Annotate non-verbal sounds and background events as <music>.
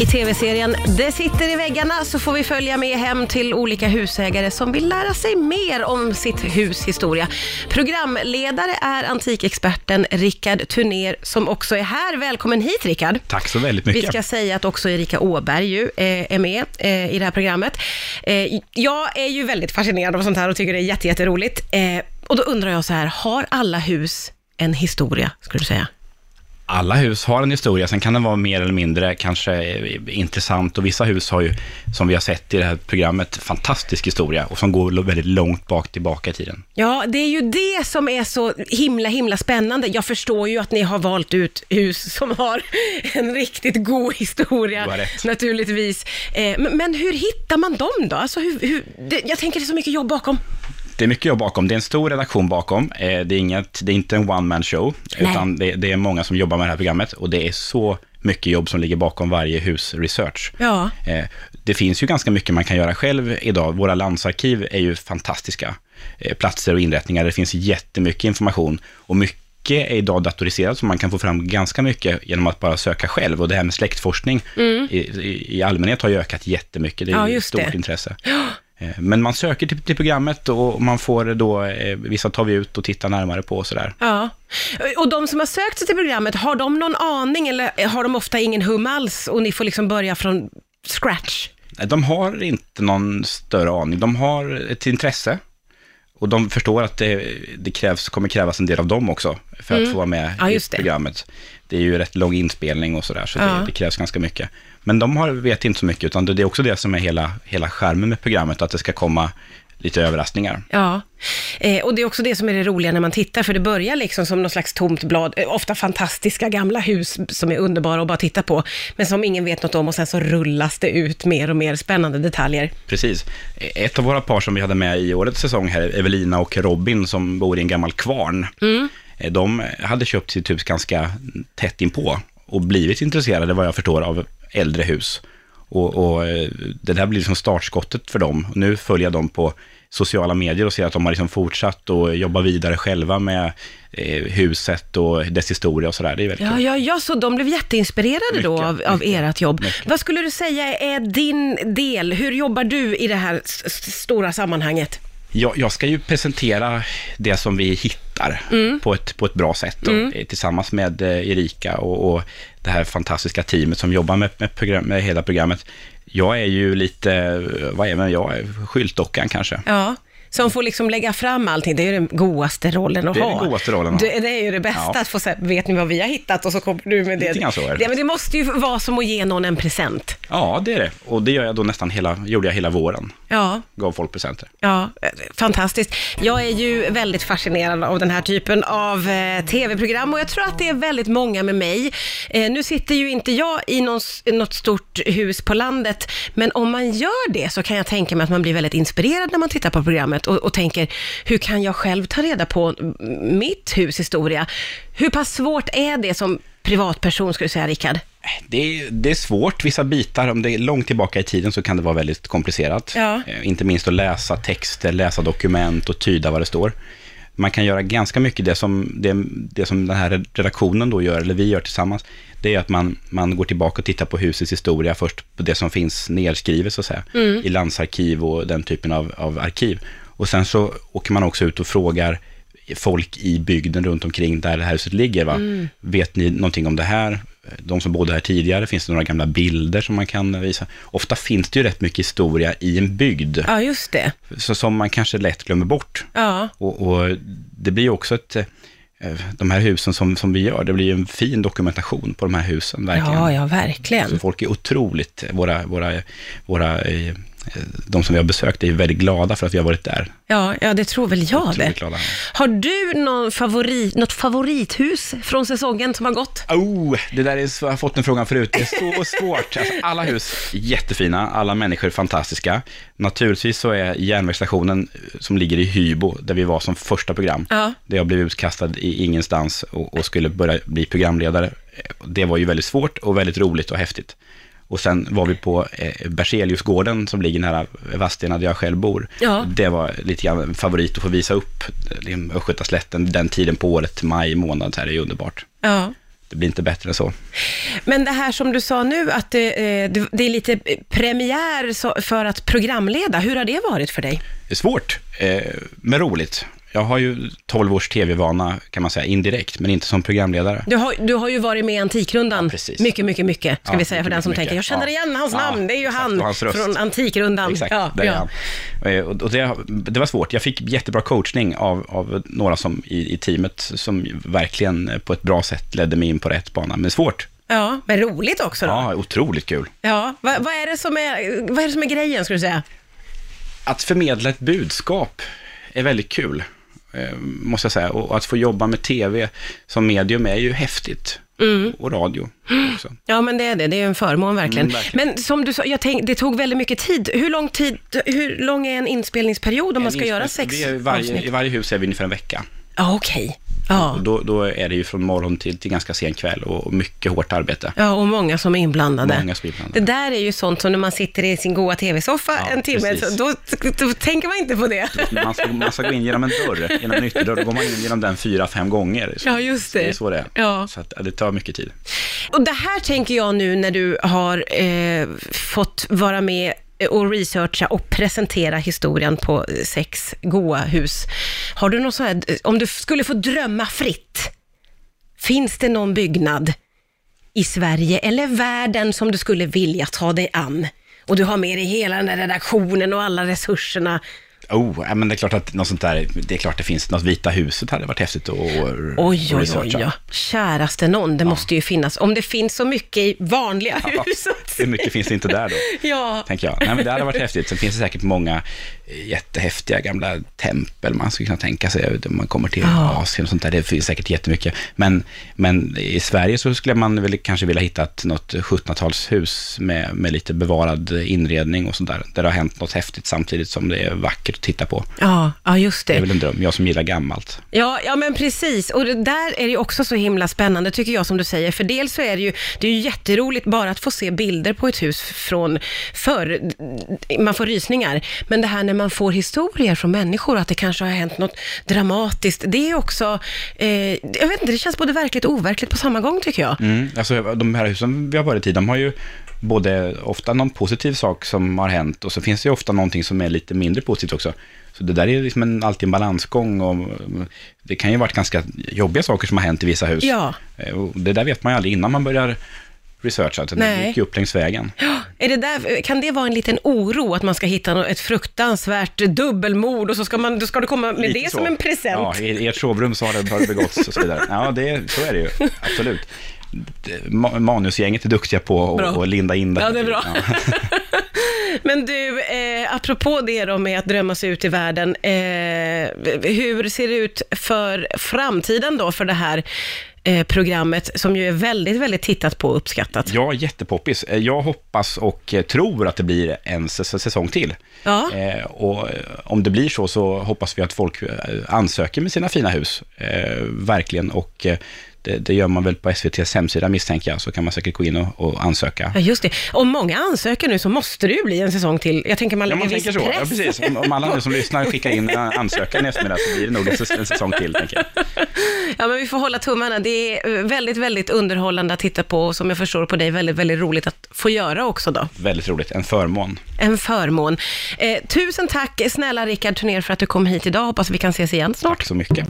I tv-serien Det sitter i väggarna så får vi följa med hem till olika husägare som vill lära sig mer om sitt hus historia. Programledare är antikexperten Rickard Turner som också är här. Välkommen hit Rickard. Tack så väldigt Vi mycket. ska säga att också Erika Åberg ju, eh, är med eh, i det här programmet. Eh, jag är ju väldigt fascinerad av sånt här och tycker det är jätte, jätteroligt. Och då undrar jag så här, har alla hus en historia, skulle du säga? Alla hus har en historia, sen kan den vara mer eller mindre kanske eh, intressant och vissa hus har ju, som vi har sett i det här programmet, fantastisk historia och som går väldigt långt bak tillbaka i tiden. Ja, det är ju det som är så himla, himla spännande. Jag förstår ju att ni har valt ut hus som har <laughs> en riktigt god historia, naturligtvis. Eh, men, hur hittar man dem då? Alltså, hur, hur, jag tänker det är så mycket jobb bakom. Det är mycket jobb bakom, det är en stor redaktion bakom, eh, det är, inget, det är inte en one man show, Nej. utan det, det är många som jobbar med det här programmet och det är så mycket jobb som ligger bakom varje hus research. Ja. Eh, Det finns ju ganska mycket man kan göra själv idag. Våra landsarkiv är ju fantastiska eh, platser och inrättningar. Det finns jättemycket information och mycket är idag datoriserat så man kan få fram ganska mycket genom att bara söka själv. Och det här med släktforskning i, i, i allmänhet har ju ökat jättemycket. Det är Mm. Ja, ett stort det. intresse. Eh, Men man söker till, till programmet och man får då, eh, vissa tar vi ut och tittar närmare på och sådär. Ja. Och de som har sökt sig till programmet, har de någon aning eller har de ofta ingen hum alls och ni får liksom börja från scratch? De har inte någon större aning. De har ett intresse och de förstår att det, det krävs, kommer krävas en del av dem också för att få vara med Mm. Ja, i det. programmet. Det är ju rätt lång inspelning och sådär, så Ja. det, det krävs ganska mycket. Men de har, vet inte så mycket, utan det är också det som är hela, hela skärmen med programmet, att det ska komma lite överraskningar. Ja, eh, och det är också det som är det roliga när man tittar, för det börjar liksom som något slags tomt blad, eh, ofta fantastiska gamla hus som är underbara att bara titta på, men som ingen vet något om och sen så rullas det ut mer och mer spännande detaljer. Precis. Ett av våra par som vi hade med i årets säsong här, Evelina och Robin, som bor i en gammal kvarn, Mm. eh, de hade köpt sitt hus ganska tätt inpå och blivit intresserade, vad jag förstår, av äldre hus. Och, och eh, det där blir liksom startskottet för dem. Och nu följer jag dem på sociala medier och ser att de har liksom fortsatt och jobba vidare själva med eh, huset och dess historia och sådär. Det är väldigt Ja, kul. ja, ja, så de blev jätteinspirerade då Mycket, av, av mycket, ert jobb. mycket. Vad skulle du säga är din del? Hur jobbar du i det här stora sammanhanget? Jag, jag ska ju presentera det som vi hittar Mm. på, ett, på ett bra sätt då, eh, tillsammans med eh, Erika och, och det här fantastiska teamet som jobbar med, med, program, med hela programmet. Jag är ju lite, eh, vad är man, jag skyltdockan kanske. Ja, som får liksom lägga fram allting. Det är ju den godaste rollen att Det är ha. den godaste rollen att ha. Det, det är ju det bästa, Ja. att få säga, vet ni vad vi har hittat? Och så kommer du med det. Lite så är det. Ja, men det måste ju vara som att ge någon en present. Ja, det är det. Och det gör jag då nästan hela, gjorde jag hela våren. Ja, Gav folk presenter. Ja, fantastiskt. Jag är ju väldigt fascinerad av den här typen av eh, tv-program och jag tror att det är väldigt många med mig. Eh, nu sitter ju inte jag i någon, något stort hus på landet, men om man gör det så kan jag tänka mig att man blir väldigt inspirerad när man tittar på programmet och, och tänker, hur kan jag själv ta reda på mitt hus historia? Hur pass svårt är det som privatperson, skulle du säga, Rickard? Det är, det är svårt, vissa bitar, om det är långt tillbaka i tiden så kan det vara väldigt komplicerat. Ja. Eh, Inte minst att läsa texter, läsa dokument och tyda vad det står. Man kan göra ganska mycket det som, det, det som den här redaktionen då gör, eller vi gör tillsammans, det är att man, man går tillbaka och tittar på husets historia först på det som finns nedskrivet så att säga, i landsarkiv och den typen av, av arkiv. Och sen så åker man också ut och frågar folk i bygden runt omkring där det här huset ligger. Va? Vet ni någonting om det här? De som bodde här tidigare, finns det några gamla bilder som man kan visa? Ofta finns det ju rätt mycket historia i en bygd, Ja, just det. så som man kanske lätt glömmer bort. Ja, Och, och det blir ju också ett, eh, de här husen som, som vi gör, det blir ju en fin dokumentation på de här husen, verkligen. ja, ja verkligen. Så folk är otroligt, våra, våra, våra, eh, de som vi har besökt är ju väldigt glada för att vi har varit där. Ja, ja, det tror väl jag det. Glada. Har du någon favorit, något favorithus från säsongen som har gått? Oh, det där är, jag har fått den frågan förut, det är så <laughs> svårt. Alltså, alla hus jättefina, alla människor fantastiska. Naturligtvis så är järnvägsstationen eh, som ligger i Hybo, där vi var som första program, Ja. där jag blev utkastad i ingenstans och, och skulle börja bli programledare. Eh, Det var ju väldigt svårt och väldigt roligt och häftigt. Och sen var vi på eh, Berzeliusgården som ligger nära Vadstena där jag själv bor. Ja. Det var lite grann en favorit att få visa upp eh, Östgötaslätten den tiden på året, maj månad, så här, det är underbart. Ja. det blir inte bättre än så. Men det här som du sa nu, att det, eh, det- det är lite premiär så- för att programleda. Hur har det varit för dig? Det är svårt, eh, men roligt. Jag har ju 12 års tv-vana, kan man säga, indirekt, men inte som programledare. Du har, du har ju varit med i Antikrundan Ja, precis. mycket, mycket, mycket, ska Ja, vi säga för mycket, den som mycket, tänker, jag känner ja. igen hans Ja, namn, det är ju exakt, han från Antikrundan. Exakt, ja, där är ja. han. Eh, Och det, det var svårt. Jag fick jättebra coachning av, av några som i, i teamet som verkligen på ett bra sätt ledde mig in på rätt bana. Men svårt. ja, men roligt också då. Ja. Ja, otroligt kul. Vad, vad, är det som är, vad är det som är grejen, skulle du säga? Att förmedla ett budskap är väldigt kul, måste jag säga. Och att få jobba med tv som medium är ju häftigt. Mm. Och radio också. <gasps> Ja, men det är det. Det är en förmån verkligen. Mm, verkligen. Men som du sa, jag tänk, det tog väldigt mycket tid. Hur lång tid, hur lång är en inspelningsperiod om man ska En göra sex varje, avsnitt? I varje hus är vi ungefär en vecka. Ja, okej. Ja. Och då, då är det ju från morgon till, till ganska sen kväll och mycket hårt arbete. ja, och många som är inblandade. Många som är inblandade. Det där är ju sånt som när man sitter i sin goa tv-soffa Ja, en timme, så då, då tänker man inte på det. Man ska, man ska gå in genom en dörr, genom en ytterdörr, då går man in genom den fyra, fem gånger. Så Ja, just det. Det är så det är. Ja. Så att, det tar mycket tid. Och det här tänker jag nu när du har eh, fått vara med Eh, och researcha och presentera historien på eh, sex goa hus. Har du något så här, eh, om du skulle få drömma fritt, finns det någon byggnad i Sverige eller världen som du skulle vilja ta dig an? Och du har med dig hela den där redaktionen och alla resurserna. Oh, ja, men det är klart att något sånt där, det är klart det finns, något Vita huset hade varit häftigt att Oj, oj, oj, ja. Käraste någon, det måste ju finnas. Om det finns så mycket i vanliga Ja, hus. hur mycket finns det inte där då? <laughs> Ja, Tänker jag. Nej, men det hade varit häftigt. Sen finns det säkert många jättehäftiga gamla tempel man skulle kunna tänka sig om man kommer till Ja. Asien och sånt där. Det finns säkert jättemycket. Men, men i Sverige så skulle man väl kanske vilja hitta ett, något 1700-talshus med, med lite bevarad inredning och sånt där. Där det har hänt något häftigt samtidigt som det är vackert att titta på. ja, ja just Det är det. väl en dröm. Jag som gillar gammalt. Ja, ja, men precis. Och det där är det ju också så himla spännande, tycker jag, som du säger. För dels så är det ju, det är ju jätteroligt bara att få se bilder på ett hus från förr. Man får rysningar. Men det här när man får historier från människor, att det kanske har hänt något dramatiskt, det är också, eh, jag vet inte, det känns både verkligt och overkligt på samma gång, tycker jag. Mm, alltså de här husen vi har varit i, de har ju både ofta någon positiv sak som har hänt och så finns det ju ofta någonting som är lite mindre positivt också. Så det där är liksom en, alltid en balansgång och mm, det kan ju varit ganska jobbiga saker som har hänt i vissa hus. Ja. Eh, Och det där vet man ju aldrig innan man börjar researcha, utan det Nej. gick ju upp längs vägen. Är det där, kan det vara en liten oro att man ska hitta ett fruktansvärt dubbelmord och så ska, man, då ska du komma med Lite det så. som en present? Ja, i ert sovrum så har det begåtts och så vidare. Ja, det, så är det ju, <laughs> absolut. Manusgänget är duktiga på att linda in det. Ja, det är bra. Ja. <laughs> Men du, eh, apropå det då med att drömma sig ut i världen, eh, hur ser det ut för framtiden då för det här eh, programmet som ju är väldigt, väldigt tittat på och uppskattat? Ja, jättepoppis. Eh, Jag hoppas och eh, tror att det blir en säs- säsong till. Ja. Eh, och eh, om det blir så, så hoppas vi att folk ansöker med sina fina hus. Verkligen. Och det, det gör man väl på SVTs hemsida misstänker jag, så kan man säkert gå in och, och ansöka. Ja, just det. Om många ansöker nu så måste det ju bli en säsong till. Jag tänker man Ja, lägger man viss så. press. Ja, precis. Om, om alla nu som lyssnar skickar in <laughs> ansökan i eftermiddag så blir det nog en en säsong till, tänker jag. Ja, men vi får hålla tummarna. Det är eh, väldigt, väldigt underhållande att titta på och som jag förstår på dig, väldigt, väldigt roligt att få göra också då. Väldigt roligt. En förmån. En förmån. Eh, tusen tack snälla Rickard Turner för att du kom hit idag. Hoppas vi kan ses igen snart. Tack så mycket.